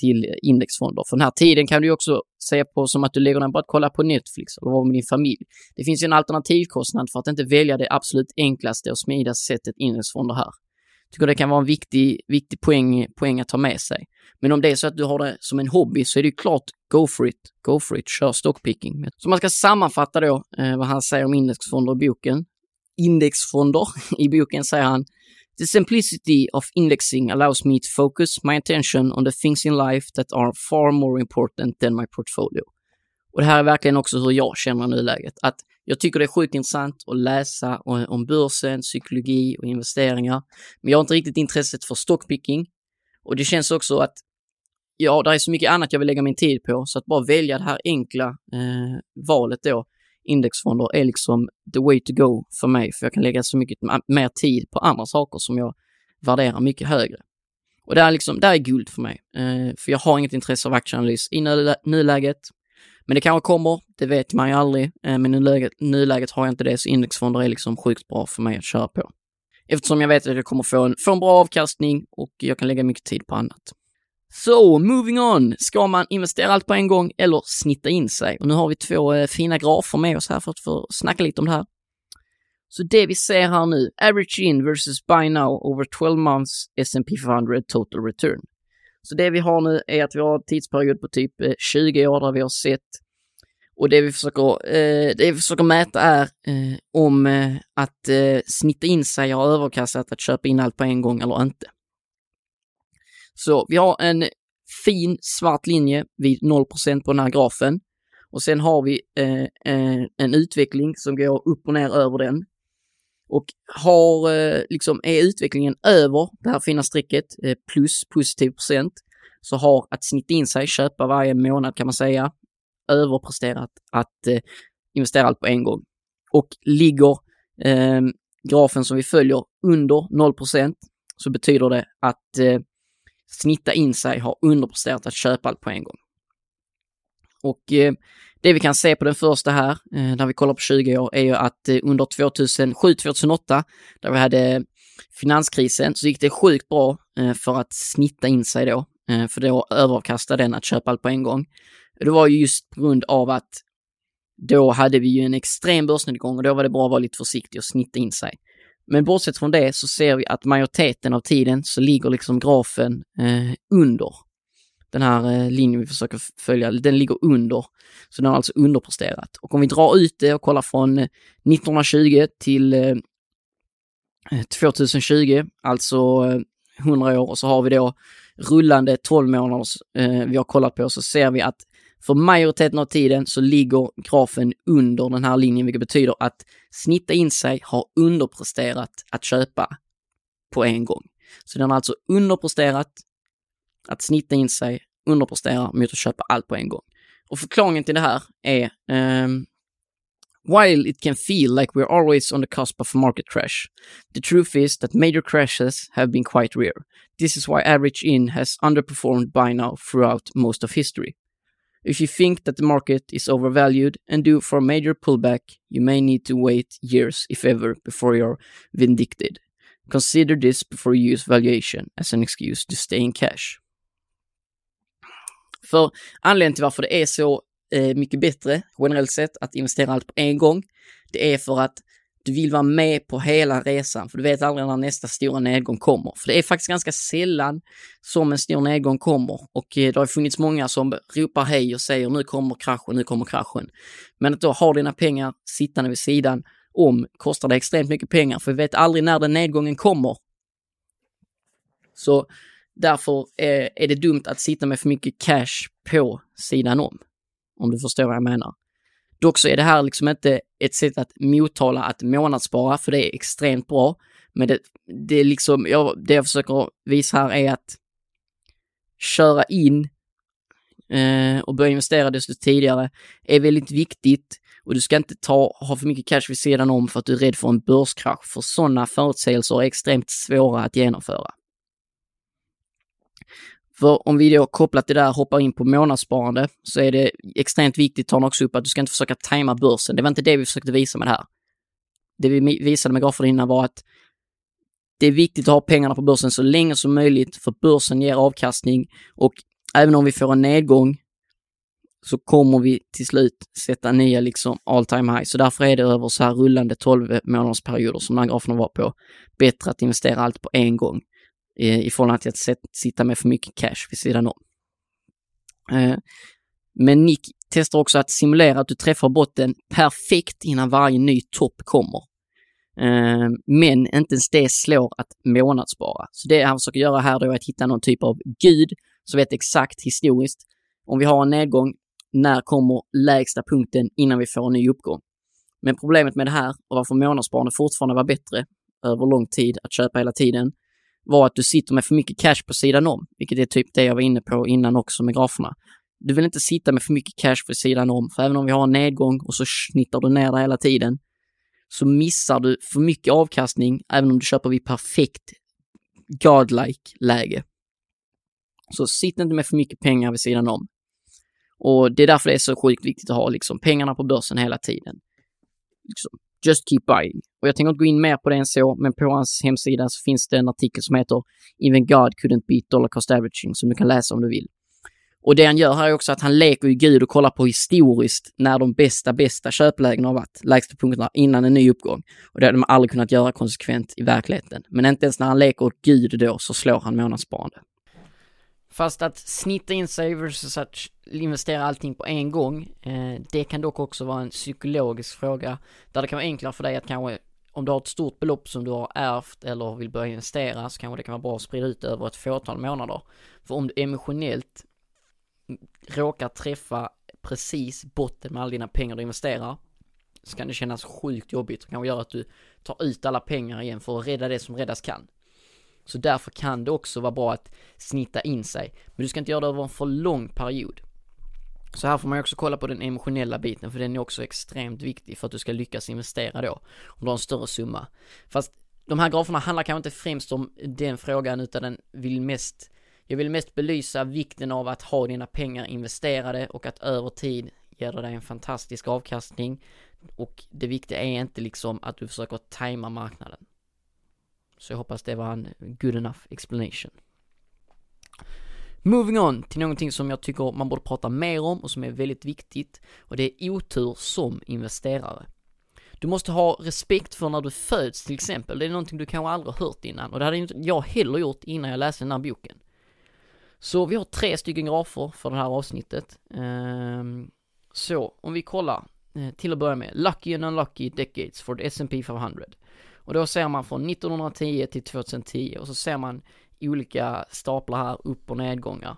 till indexfonder? För den här tiden kan du också se på som att du lägger den på att kolla på Netflix eller vara med din familj. Det finns ju en alternativkostnad för att inte välja det absolut enklaste och smidigaste sättet indexfonder här. Jag tycker det kan vara en viktig, viktig poäng, poäng att ta med sig. Men om det är så att du har det som en hobby så är det ju klart, go for it, go for it, kör stockpicking. Så man ska sammanfatta då eh, vad han säger om indexfonder i boken indexfonder. <laughs> I boken säger han The simplicity of indexing allows me to focus my attention on the things in life that are far more important than my portfolio. Och det här är verkligen också hur jag känner i nuläget. Att jag tycker det är sjukt intressant att läsa om börsen, psykologi och investeringar. Men jag har inte riktigt intresset för stockpicking. Och det känns också att ja, det är så mycket annat jag vill lägga min tid på, så att bara välja det här enkla eh, valet då indexfonder är liksom the way to go för mig, för jag kan lägga så mycket mer tid på andra saker som jag värderar mycket högre. Och det är liksom, det är guld för mig, eh, för jag har inget intresse av aktieanalys i nuläget. Men det kanske kommer, det vet man ju aldrig, eh, men i nuläget, nuläget har jag inte det, så indexfonder är liksom sjukt bra för mig att köra på. Eftersom jag vet att jag kommer få en, få en bra avkastning och jag kan lägga mycket tid på annat. Så, moving on. Ska man investera allt på en gång eller snitta in sig? Och nu har vi två eh, fina grafer med oss här för att få snacka lite om det här. Så det vi ser här nu, average in versus buy now over 12 months S&P 500 total return. Så det vi har nu är att vi har en tidsperiod på typ eh, 20 år där vi har sett och det vi försöker, eh, det vi försöker mäta är eh, om eh, att eh, snitta in sig har överkastat att köpa in allt på en gång eller inte. Så vi har en fin svart linje vid 0% på den här grafen. Och sen har vi eh, eh, en utveckling som går upp och ner över den. Och har, eh, liksom, är utvecklingen över det här fina strecket, eh, plus positiv procent, så har att snitta in sig, köpa varje månad kan man säga, överpresterat att eh, investera allt på en gång. Och ligger eh, grafen som vi följer under 0% så betyder det att eh, snitta in sig har underpresterat att köpa allt på en gång. Och eh, det vi kan se på den första här, eh, när vi kollar på 20 år, är ju att eh, under 2007-2008, där vi hade finanskrisen, så gick det sjukt bra eh, för att snitta in sig då, eh, för då överavkastade den att köpa allt på en gång. Det var ju just på grund av att då hade vi ju en extrem börsnedgång och då var det bra att vara lite försiktig och snitta in sig. Men bortsett från det så ser vi att majoriteten av tiden så ligger liksom grafen eh, under. den här eh, linjen vi försöker följa, den ligger under. Så den har alltså underpresterat. Och om vi drar ut det och kollar från eh, 1920 till eh, eh, 2020, alltså 100 år, och så har vi då rullande 12 månaders vi har kollat på, så ser vi att för majoriteten av tiden så ligger grafen under den här linjen, vilket betyder att snitta in sig har underpresterat att köpa på en gång. Så den har alltså underpresterat att snitta in sig, underpresterar mot att köpa allt på en gång. Och förklaringen till det här är um, While it can feel like we're always on the cusp of a market crash, the truth is that major crashes have been quite rare. This is why average in has underperformed by now throughout most of history. If you think that the market is overvalued and due for a major pullback, you may need to wait years, if ever, before you're vindicted. Consider this before you use valuation as an excuse to stay in cash. För anledningen till varför det är så eh, mycket bättre generellt sett att investera allt på en gång, det är för att du vill vara med på hela resan, för du vet aldrig när nästa stora nedgång kommer. För det är faktiskt ganska sällan som en stor nedgång kommer och eh, det har funnits många som ropar hej och säger nu kommer kraschen, nu kommer kraschen. Men att då ha dina pengar sittande vid sidan om kostar det extremt mycket pengar, för vi vet aldrig när den nedgången kommer. Så därför eh, är det dumt att sitta med för mycket cash på sidan om. Om du förstår vad jag menar. Dock så är det här liksom inte ett sätt att mottala att månadsspara, för det är extremt bra. Men det, det är liksom, jag, det jag försöker visa här är att köra in eh, och börja investera desto tidigare är väldigt viktigt och du ska inte ta, ha för mycket cash vid sidan om för att du är rädd för en börskrasch, för sådana förutsägelser är extremt svåra att genomföra. För om vi då kopplat till det där hoppar in på månadssparande så är det extremt viktigt, tar också upp, att du ska inte försöka tajma börsen. Det var inte det vi försökte visa med det här. Det vi visade med graferna innan var att det är viktigt att ha pengarna på börsen så länge som möjligt för börsen ger avkastning och även om vi får en nedgång så kommer vi till slut sätta nya liksom all time high. Så därför är det över så här rullande 12 månadersperioder som den här grafen var på bättre att investera allt på en gång eh, i förhållande till att sitta med för mycket cash vid sidan om. Eh, men Nick testar också att simulera att du träffar botten perfekt innan varje ny topp kommer. Eh, men inte ens det slår att månadsspara. Så det han försöker göra här då är att hitta någon typ av gud som vet exakt historiskt om vi har en nedgång, när kommer lägsta punkten innan vi får en ny uppgång? Men problemet med det här och varför månadssparande fortfarande var bättre över lång tid att köpa hela tiden var att du sitter med för mycket cash på sidan om, vilket är typ det jag var inne på innan också med graferna. Du vill inte sitta med för mycket cash på sidan om, för även om vi har en nedgång och så snittar du ner det hela tiden, så missar du för mycket avkastning även om du köper vid perfekt godlike läge. Så sitt inte med för mycket pengar vid sidan om. Och det är därför det är så sjukt viktigt att ha liksom pengarna på börsen hela tiden. Liksom, just keep buying. Och jag tänker inte gå in mer på det än så, men på hans hemsida så finns det en artikel som heter Even God couldn't beat dollar cost averaging som du kan läsa om du vill. Och det han gör här är också att han leker ju Gud och kollar på historiskt när de bästa, bästa köplägena har varit, lägsta punkterna innan en ny uppgång. Och det hade man aldrig kunnat göra konsekvent i verkligheten. Men inte ens när han leker Gud då så slår han månadssparande. Fast att snitta in sig versus att investera allting på en gång, eh, det kan dock också vara en psykologisk fråga där det kan vara enklare för dig att kanske om du har ett stort belopp som du har ärvt eller vill börja investera så kanske det kan vara bra att sprida ut över ett fåtal månader. För om du emotionellt råkar träffa precis botten med alla dina pengar du investerar så kan det kännas sjukt jobbigt och kanske göra att du tar ut alla pengar igen för att rädda det som räddas kan. Så därför kan det också vara bra att snitta in sig. Men du ska inte göra det över en för lång period. Så här får man också kolla på den emotionella biten, för den är också extremt viktig för att du ska lyckas investera då, om du har en större summa. Fast de här graferna handlar kanske inte främst om den frågan, utan den vill mest, jag vill mest belysa vikten av att ha dina pengar investerade och att över tid ger det dig en fantastisk avkastning. Och det viktiga är inte liksom att du försöker tajma marknaden. Så jag hoppas det var en good enough explanation. Moving on till någonting som jag tycker man borde prata mer om och som är väldigt viktigt och det är otur som investerare. Du måste ha respekt för när du föds till exempel. Det är någonting du kanske aldrig hört innan och det hade inte jag heller gjort innan jag läste den här boken. Så vi har tre stycken grafer för det här avsnittet. Ehm, så om vi kollar eh, till att börja med, Lucky and Unlucky Decades for the S&P 500. Och då ser man från 1910 till 2010 och så ser man olika staplar här, upp och nedgångar.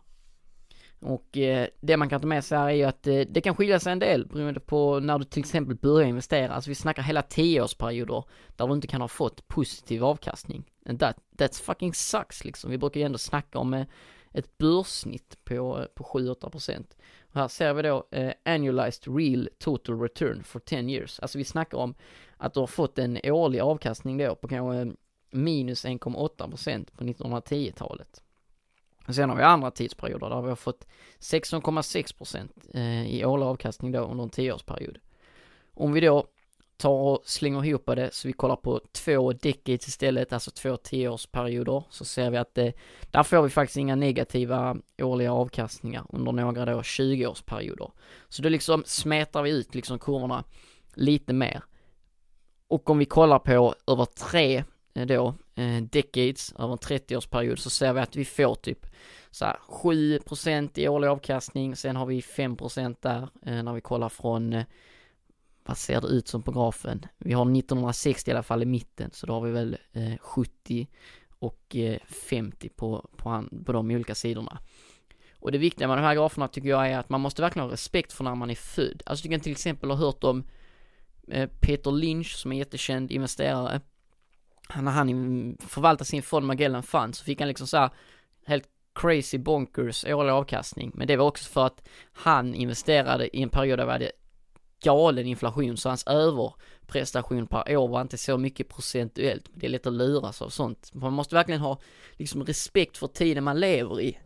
Och eh, det man kan ta med sig här är ju att eh, det kan skilja sig en del beroende på när du till exempel börjar investera. Alltså vi snackar hela tioårsperioder där du inte kan ha fått positiv avkastning. And that, that's fucking sucks liksom. Vi brukar ju ändå snacka om eh, ett börssnitt på, eh, på 7-8%. Och här ser vi då eh, annualized real total return for 10 years. Alltså vi snackar om att du har fått en årlig avkastning då på kanske minus 1,8% på 1910-talet. Sen har vi andra tidsperioder där vi har fått 16,6% eh, i årlig avkastning då under en tioårsperiod. Om vi då tar och slänger ihop det så vi kollar på två decades istället, alltså två tioårsperioder, så ser vi att det, där får vi faktiskt inga negativa årliga avkastningar under några då 20-årsperioder. Så då liksom smetar vi ut liksom kurvorna lite mer. Och om vi kollar på över tre eh, då, eh, decades, över en 30-årsperiod, så ser vi att vi får typ så här 7% i årlig avkastning, sen har vi 5% där eh, när vi kollar från eh, vad ser det ut som på grafen? Vi har 1960 i alla fall i mitten, så då har vi väl eh, 70 och eh, 50 på, på, på de olika sidorna. Och det viktiga med de här graferna tycker jag är att man måste verkligen ha respekt för när man är född. Alltså du kan till exempel ha hört om Eh, Peter Lynch som är jättekänd investerare. när han förvaltade sin fond Magellan Fund så fick han liksom så här helt crazy bonkers årlig avkastning. Men det var också för att han investerade i en period där vi hade galen inflation så hans överprestation per år var inte så mycket procentuellt. Det är lätt att luras av sånt. Man måste verkligen ha liksom respekt för tiden man lever i.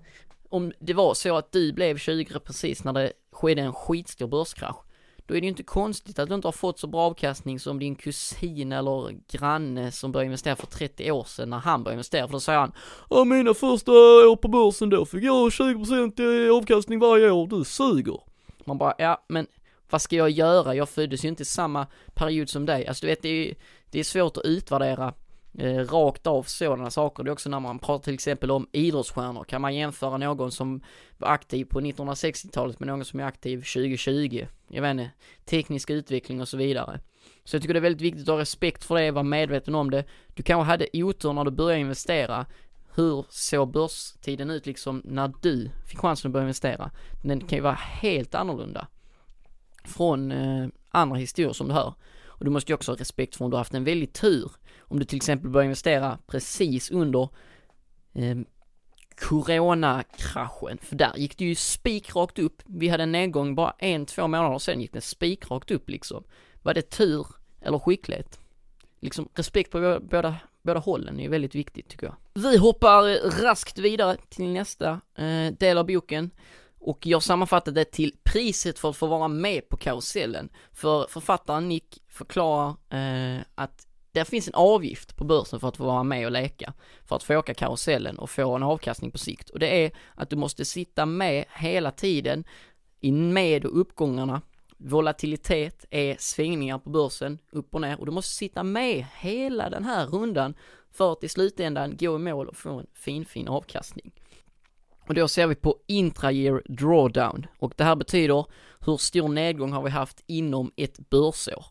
Om det var så att du blev 20 precis när det skedde en skitstor börskrasch, då är det ju inte konstigt att du inte har fått så bra avkastning som din kusin eller granne som började investera för 30 år sedan när han började investera. För då säger han, ja mina första år på börsen då fick jag 20% avkastning varje år, du suger. Man bara, ja men vad ska jag göra? Jag föddes ju inte i samma period som dig. Alltså du vet, det är, det är svårt att utvärdera eh, rakt av sådana saker. Det är också när man pratar till exempel om idrottsstjärnor. Kan man jämföra någon som var aktiv på 1960-talet med någon som är aktiv 2020? Jag vet inte, teknisk utveckling och så vidare. Så jag tycker det är väldigt viktigt att ha respekt för det, vara medveten om det. Du kanske hade otur när du började investera. Hur såg börstiden ut liksom när du fick chansen att börja investera? Den kan ju vara helt annorlunda från eh, andra historier som du hör. Och du måste ju också ha respekt för om du har haft en väldig tur. Om du till exempel börjar investera precis under eh, coronakraschen, för där gick det ju spikrakt upp. Vi hade en nedgång bara en, två månader sen gick den spikrakt upp liksom. Var det tur eller skicklighet? Liksom respekt på båda, båda hållen är väldigt viktigt tycker jag. Vi hoppar raskt vidare till nästa eh, del av boken och jag sammanfattade det till priset för att få vara med på karusellen. För författaren Nick förklarar eh, att det finns en avgift på börsen för att få vara med och leka. För att få åka karusellen och få en avkastning på sikt. Och det är att du måste sitta med hela tiden i med och uppgångarna. Volatilitet är svängningar på börsen, upp och ner. Och du måste sitta med hela den här rundan för att i slutändan gå i mål och få en fin, fin avkastning. Och då ser vi på intra-year drawdown och det här betyder hur stor nedgång har vi haft inom ett börsår.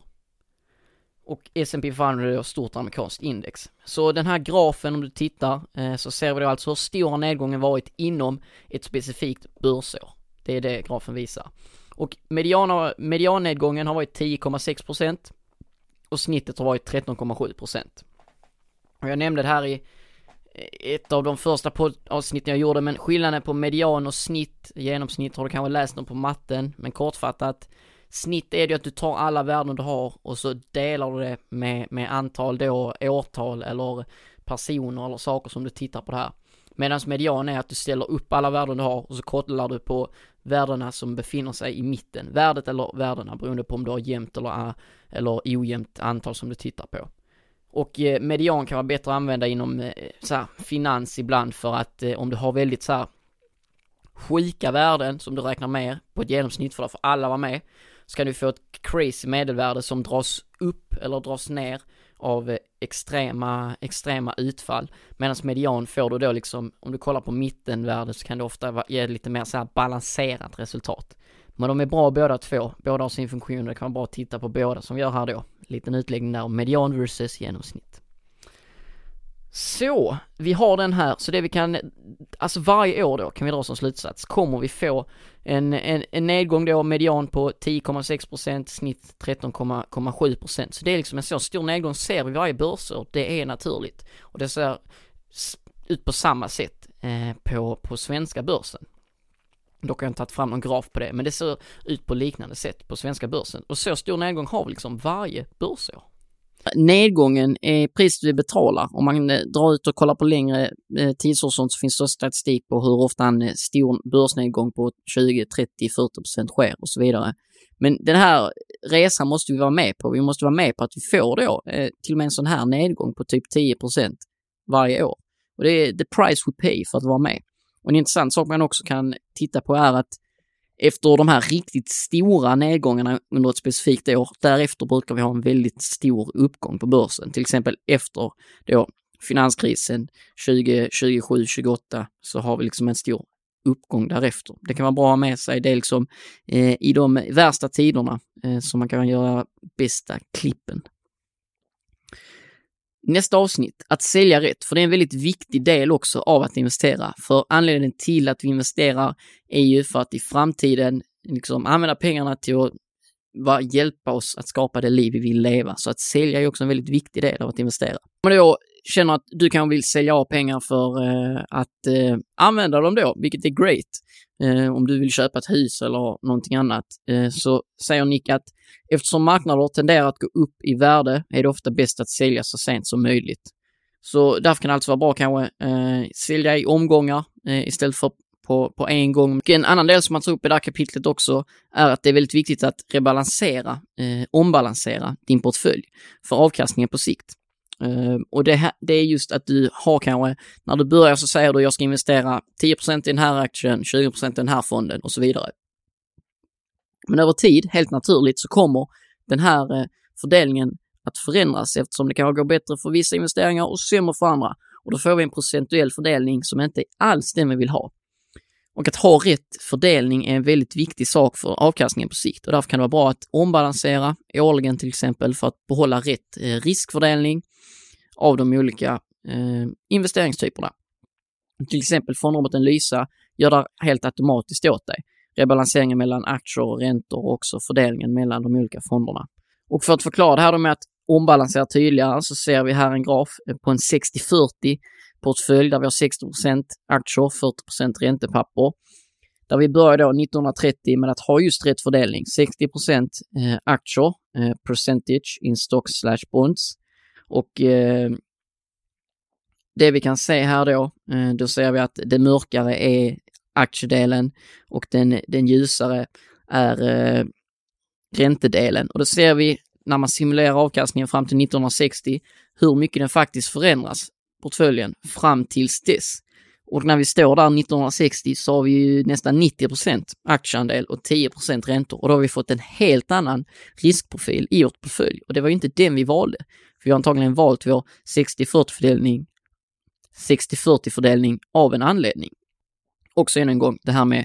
Och S&P 500 är ett stort amerikanskt index. Så den här grafen om du tittar eh, så ser vi då alltså hur stor har nedgången varit inom ett specifikt börsår. Det är det grafen visar. Och mediana, mediannedgången har varit 10,6% och snittet har varit 13,7%. Och jag nämnde det här i ett av de första avsnitten jag gjorde, men skillnaden på median och snitt, genomsnitt har du kanske läst dem på matten, men kortfattat, snitt är det ju att du tar alla värden du har och så delar du det med, med antal då, årtal eller personer eller saker som du tittar på det här. Medan median är att du ställer upp alla värden du har och så kollar du på värdena som befinner sig i mitten. Värdet eller värdena beroende på om du har jämnt eller, eller ojämnt antal som du tittar på. Och eh, median kan vara bättre att använda inom eh, så här, finans ibland för att eh, om du har väldigt så här sjuka värden som du räknar med på ett genomsnitt för att alla vara med så kan du få ett crazy medelvärde som dras upp eller dras ner av extrema, extrema utfall. Medan median får du då liksom, om du kollar på mittenvärdet så kan det ofta ge lite mer så här balanserat resultat. Men de är bra båda två, båda har sin funktion det kan vara bra att titta på båda som vi gör här då. Liten utläggning där om median versus genomsnitt. Så, vi har den här, så det vi kan, alltså varje år då kan vi dra som slutsats, kommer vi få en, en, en nedgång då, median på 10,6%, snitt 13,7%. Så det är liksom en så stor nedgång ser vi varje börsår, det är naturligt. Och det ser ut på samma sätt eh, på, på svenska börsen. Dock har jag inte tagit fram någon graf på det, men det ser ut på liknande sätt på svenska börsen. Och så stor nedgång har vi liksom varje börsår. Nedgången är priset vi betalar. Om man eh, drar ut och kollar på längre eh, tidshorisont så finns det statistik på hur ofta en eh, stor börsnedgång på 20, 30, 40 procent sker och så vidare. Men den här resan måste vi vara med på. Vi måste vara med på att vi får då till och med en sån här nedgång på typ 10 procent varje år. Och det är the price we pay för att vara med. Och en intressant sak man också kan titta på är att efter de här riktigt stora nedgångarna under ett specifikt år, därefter brukar vi ha en väldigt stor uppgång på börsen. Till exempel efter då finanskrisen 2027-28 så har vi liksom en stor uppgång därefter. Det kan vara bra att ha med sig. Det är liksom eh, i de värsta tiderna eh, som man kan göra bästa klippen. Nästa avsnitt, att sälja rätt, för det är en väldigt viktig del också av att investera. För anledningen till att vi investerar är ju för att i framtiden liksom använda pengarna till att var, hjälpa oss att skapa det liv vi vill leva. Så att sälja är också en väldigt viktig del av att investera. Om då känner att du kanske vill sälja av pengar för eh, att eh, använda dem då, vilket är great. Eh, om du vill köpa ett hus eller någonting annat, eh, så säger Nick att eftersom marknader tenderar att gå upp i värde är det ofta bäst att sälja så sent som möjligt. Så därför kan det alltså vara bra kanske eh, sälja i omgångar eh, istället för på, på en gång. Och en annan del som man tar upp i det här kapitlet också är att det är väldigt viktigt att rebalansera, eh, ombalansera din portfölj för avkastningen på sikt. Uh, och det, här, det är just att du har kanske, när du börjar så säger du jag ska investera 10% i den här aktien, 20% i den här fonden och så vidare. Men över tid, helt naturligt, så kommer den här uh, fördelningen att förändras eftersom det kan gå bättre för vissa investeringar och sämre för andra. Och då får vi en procentuell fördelning som inte är alls den vi vill ha. Och att ha rätt fördelning är en väldigt viktig sak för avkastningen på sikt och därför kan det vara bra att ombalansera årligen till exempel för att behålla rätt eh, riskfördelning av de olika eh, investeringstyperna. Till exempel fondroboten Lysa gör det helt automatiskt åt dig. Rebalanseringen mellan aktier och räntor och också fördelningen mellan de olika fonderna. Och för att förklara det här med att ombalansera tydligare så ser vi här en graf på en 60-40 portfölj där vi har 60% aktier, 40% räntepapper. Där vi börjar då 1930 med att ha just rätt fördelning. 60 eh, aktier, eh, percentage in stocks slash bonds. Och eh, det vi kan se här då, eh, då ser vi att det mörkare är aktiedelen och den, den ljusare är eh, räntedelen. Och då ser vi när man simulerar avkastningen fram till 1960 hur mycket den faktiskt förändras portföljen fram tills dess. Och när vi står där 1960 så har vi ju nästan 90% aktieandel och 10% räntor och då har vi fått en helt annan riskprofil i vårt portfölj och det var ju inte den vi valde. För vi har antagligen valt vår 60-40 fördelning 60-40 fördelning av en anledning. Också än en gång, det här med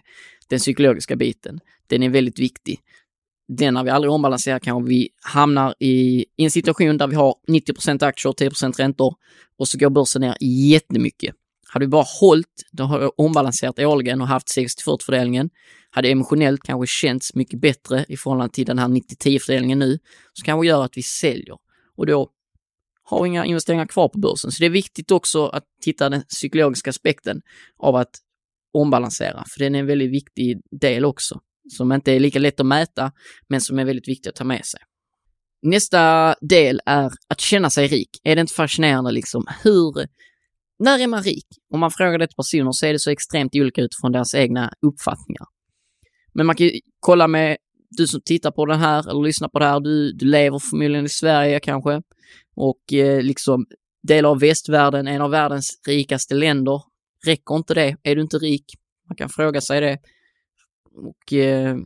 den psykologiska biten. Den är väldigt viktig den när vi aldrig ombalanserar kanske vi hamnar i, i en situation där vi har 90 aktier och 10% räntor och så går börsen ner jättemycket. Hade vi bara hållit, då har vi ombalanserat årligen och haft 60-40 fördelningen, hade emotionellt kanske känts mycket bättre i förhållande till den här 90-10 fördelningen nu, så kanske gör att vi säljer. Och då har inga investeringar kvar på börsen. Så det är viktigt också att titta den psykologiska aspekten av att ombalansera, för den är en väldigt viktig del också som inte är lika lätt att mäta, men som är väldigt viktig att ta med sig. Nästa del är att känna sig rik. Är det inte fascinerande liksom hur, när är man rik? Om man frågar det till personer så är det så extremt olika utifrån deras egna uppfattningar. Men man kan ju kolla med du som tittar på den här eller lyssnar på det här, du, du lever förmodligen i Sverige kanske och eh, liksom delar av västvärlden, en av världens rikaste länder. Räcker inte det? Är du inte rik? Man kan fråga sig det. Och eh,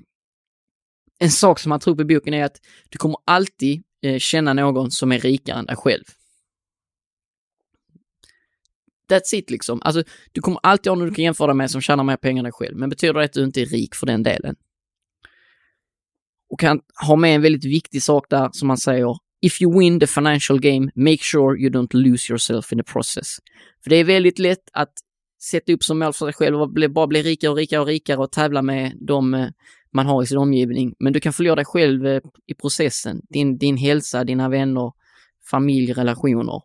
en sak som han tror på i boken är att du kommer alltid eh, känna någon som är rikare än dig själv. That's it liksom. Alltså, du kommer alltid ha någon du kan jämföra dig med som tjänar mer pengar än dig själv. Men betyder det att du inte är rik för den delen? Och han har med en väldigt viktig sak där som han säger. If you win the financial game, make sure you don't lose yourself in the process. För det är väldigt lätt att sätta upp som mål för sig själv och bara bli rikare och rikare och rikare och tävla med de eh, man har i sin omgivning. Men du kan förlora dig själv eh, i processen. Din, din hälsa, dina vänner, familj, relationer.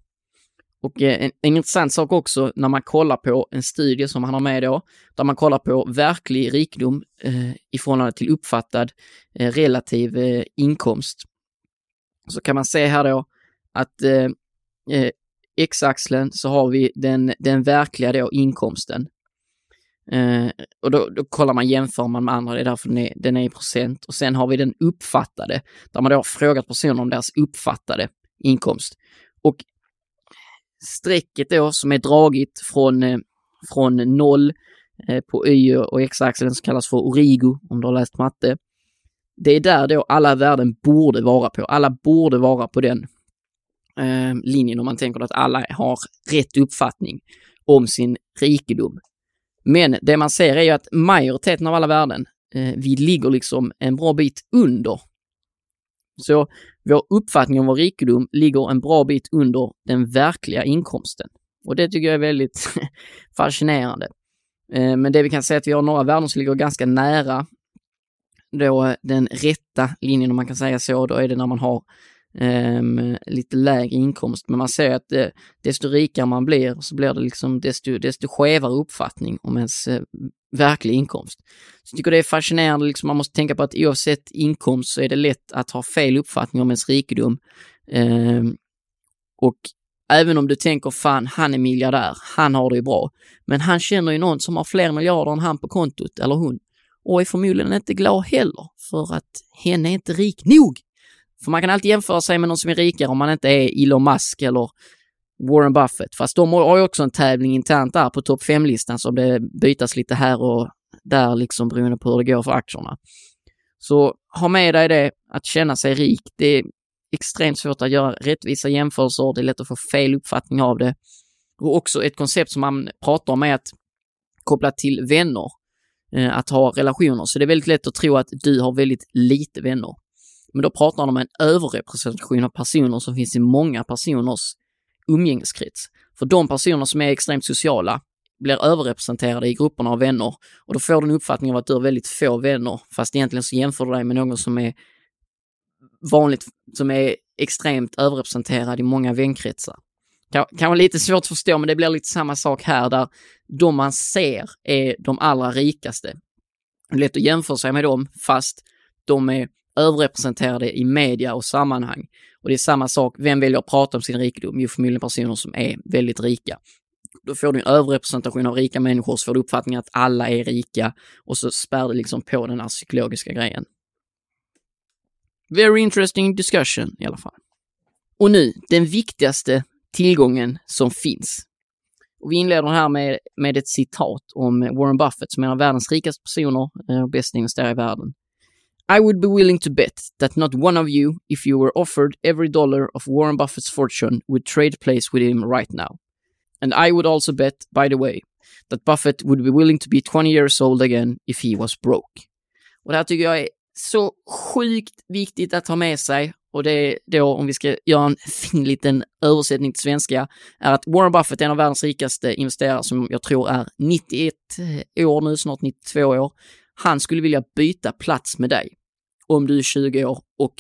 Och eh, en, en intressant sak också när man kollar på en studie som han har med då, där man kollar på verklig rikedom eh, i förhållande till uppfattad eh, relativ eh, inkomst. Så kan man se här då att eh, eh x-axeln så har vi den, den verkliga då inkomsten. Eh, och då, då, kollar man, jämför man med andra, det är därför den är, den är i procent. Och sen har vi den uppfattade, där man då har frågat personer om deras uppfattade inkomst. Och strecket då som är dragit från, eh, från noll eh, på y och x-axeln som kallas för origo, om du har läst matte. Det är där då alla värden borde vara på. Alla borde vara på den eh, linjen om man tänker att alla har rätt uppfattning om sin rikedom. Men det man ser är ju att majoriteten av alla värden, eh, vi ligger liksom en bra bit under. Så vår uppfattning om vår rikedom ligger en bra bit under den verkliga inkomsten. Och det tycker jag är väldigt <laughs> fascinerande. Eh, men det vi kan säga är att vi har några värden som ligger ganska nära då eh, den rätta linjen om man kan säga så. Då är det när man har um, lite lägre inkomst. Men man ser att det, desto rikare man blir så blir det liksom desto, desto skevare uppfattning om ens uh, verklig inkomst. Så jag tycker det är fascinerande, liksom, man måste tänka på att oavsett inkomst så är det lätt att ha fel uppfattning om ens rikedom. Um, och även om du tänker fan, han är miljardär, han har det ju bra. Men han känner ju någon som har fler miljarder än han på kontot, eller hon. Och är förmodligen inte glad heller, för att henne är inte rik nog. För man kan alltid jämföra sig med någon som är rikare om man inte är Elon Musk eller Warren Buffett. Fast de har ju också en tävling internt där på topp 5-listan som det bytas lite här och där liksom beroende på hur det går för aktierna. Så ha med dig det, att känna sig rik. Det är extremt svårt att göra rättvisa jämförelser. Det är lätt att få fel uppfattning av det. Och också ett koncept som man pratar om är att koppla till vänner. Eh, att ha relationer. Så det är väldigt lätt att tro att du har väldigt lite vänner. Men då pratar han om en överrepresentation av personer som finns i många personers umgängeskrets. För de personer som är extremt sociala blir överrepresenterade i grupperna av vänner och då får du en uppfattning av att du har väldigt få vänner fast egentligen så jämför du dig med någon som är vanligt, som är extremt överrepresenterad i många vänkretsar. Kan, kan vara lite svårt att förstå men det blir lite samma sak här där de man ser är de allra rikaste. Det är lätt att jämföra sig med dem fast de är överrepresenterade i media och sammanhang. Och det är samma sak, vem väljer att prata om sin rikedom? Jo, förmodligen personer som är väldigt rika. Då får du en överrepresentation av rika människor, så får du uppfattningen att alla är rika och så spär det liksom på den här psykologiska grejen. Very interesting discussion i alla fall. Och nu, den viktigaste tillgången som finns. Och vi inleder här med, med ett citat om Warren Buffett som är en av världens rikaste personer eh, och bästa investerare i världen. I would be willing to bet that not one of you, if you were offered every dollar of Warren Buffett's fortune, would trade place with him right now. And I would also bet, by the way, that Buffett would be willing to be 20 years old again if he was broke. Och det här tycker jag är så sjukt viktigt att ha med sig och det är då, om vi ska göra en fin liten översättning till svenska, är att Warren Buffett är en av världens rikaste investerare som jag tror är 91 år nu, snart 92 år. Han skulle vilja byta plats med dig om du är 20 år och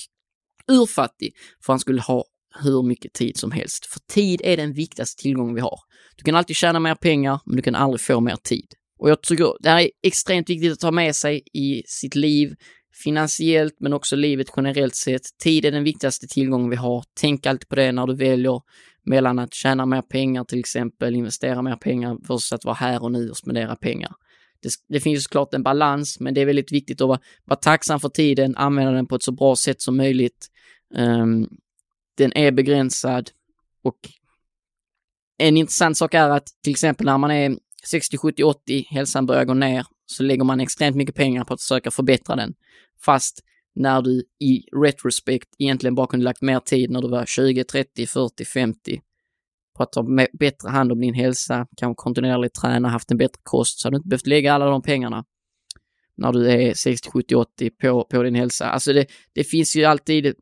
urfattig, för han skulle ha hur mycket tid som helst. För tid är den viktigaste tillgången vi har. Du kan alltid tjäna mer pengar, men du kan aldrig få mer tid. Och jag tycker det här är extremt viktigt att ta med sig i sitt liv, finansiellt men också livet generellt sett. Tid är den viktigaste tillgången vi har. Tänk alltid på det när du väljer mellan att tjäna mer pengar till exempel, investera mer pengar versus att vara här och nu och spendera pengar. Det, det finns såklart en balans, men det är väldigt viktigt att vara, vara tacksam för tiden, använda den på ett så bra sätt som möjligt. Um, den är begränsad och en intressant sak är att till exempel när man är 60, 70, 80, hälsan börjar gå ner, så lägger man extremt mycket pengar på att försöka förbättra den. Fast när du i retrospect egentligen bara kunde lagt mer tid när du var 20, 30, 40, 50 på att ta bättre hand om din hälsa, kanske kontinuerligt träna, haft en bättre kost, så hade du inte behövt lägga alla de pengarna när du är 60, 70, 80 på, på din hälsa. Alltså det, det finns ju alltid,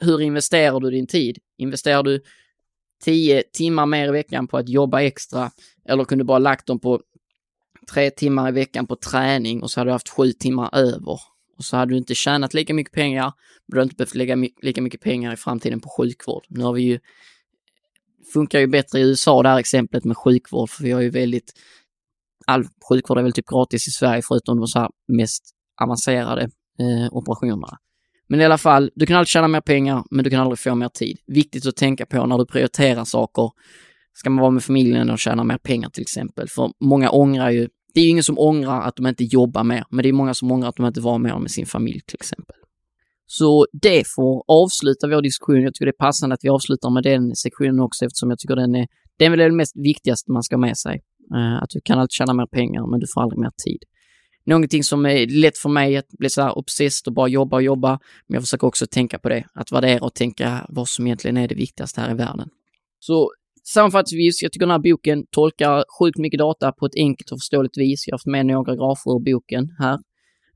hur investerar du din tid? Investerar du 10 timmar mer i veckan på att jobba extra eller kunde bara lagt dem på tre timmar i veckan på träning och så hade du haft sju timmar över. Och så hade du inte tjänat lika mycket pengar, men du hade inte behövt lägga lika mycket pengar i framtiden på sjukvård. Nu har vi ju, funkar ju bättre i USA det här exemplet med sjukvård, för vi har ju väldigt, all sjukvård är väl typ gratis i Sverige förutom de så här mest avancerade eh, operationerna. Men i alla fall, du kan alltid tjäna mer pengar, men du kan aldrig få mer tid. Viktigt att tänka på när du prioriterar saker. Ska man vara med familjen och tjäna mer pengar till exempel? För många ångrar ju, det är ju ingen som ångrar att de inte jobbar mer, men det är många som ångrar att de inte var mer med sin familj till exempel. Så det får avsluta vår diskussion. Jag tycker det är passande att vi avslutar med den sektionen också eftersom jag tycker den är, den är väl det mest viktigaste man ska ha med sig. Eh, att du kan alltid tjäna mer pengar, men du får aldrig mer tid någonting som är lätt för mig att bli så här obsessed och bara jobba och jobba. Men jag försöker också tänka på det, att värdera och tänka vad som egentligen är det viktigaste här i världen. Så sammanfattningsvis, jag tycker den här boken tolkar sjukt mycket data på ett enkelt och förståeligt vis. Jag har haft med några grafer ur boken här.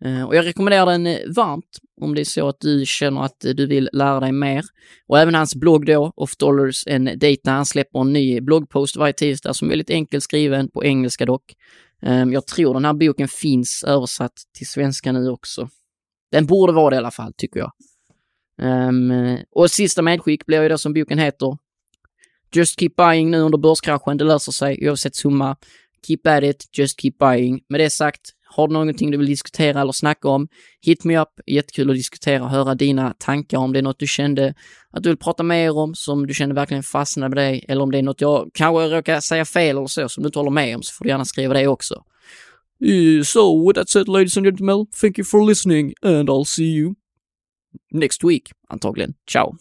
Eh, och jag rekommenderar den eh, varmt om det är så att du känner att eh, du vill lära dig mer. Och även hans blogg då, Off Dollars and Data, han släpper en ny bloggpost varje tisdag som är väldigt enkelt skriven, på engelska dock. Jag tror den här boken finns översatt till svenska nu också. Den borde vara det i alla fall, tycker jag. Ehm, och sista medskick blir ju det som boken heter. Just keep buying nu under börskraschen, det löser sig oavsett summa. Keep at it, just keep buying. Med det sagt, har du någonting du vill diskutera eller snacka om, hit me up. Jättekul att diskutera och höra dina tankar om det är något du kände att du vill prata mer om, som du kände verkligen fastnade med dig, eller om det är något jag kanske råkar säga fel eller så, som du inte håller med om, så får du gärna skriva det också. Eh, so, with that said ladies and gentlemen, thank you for listening and I'll see you next week, antagligen. Ciao!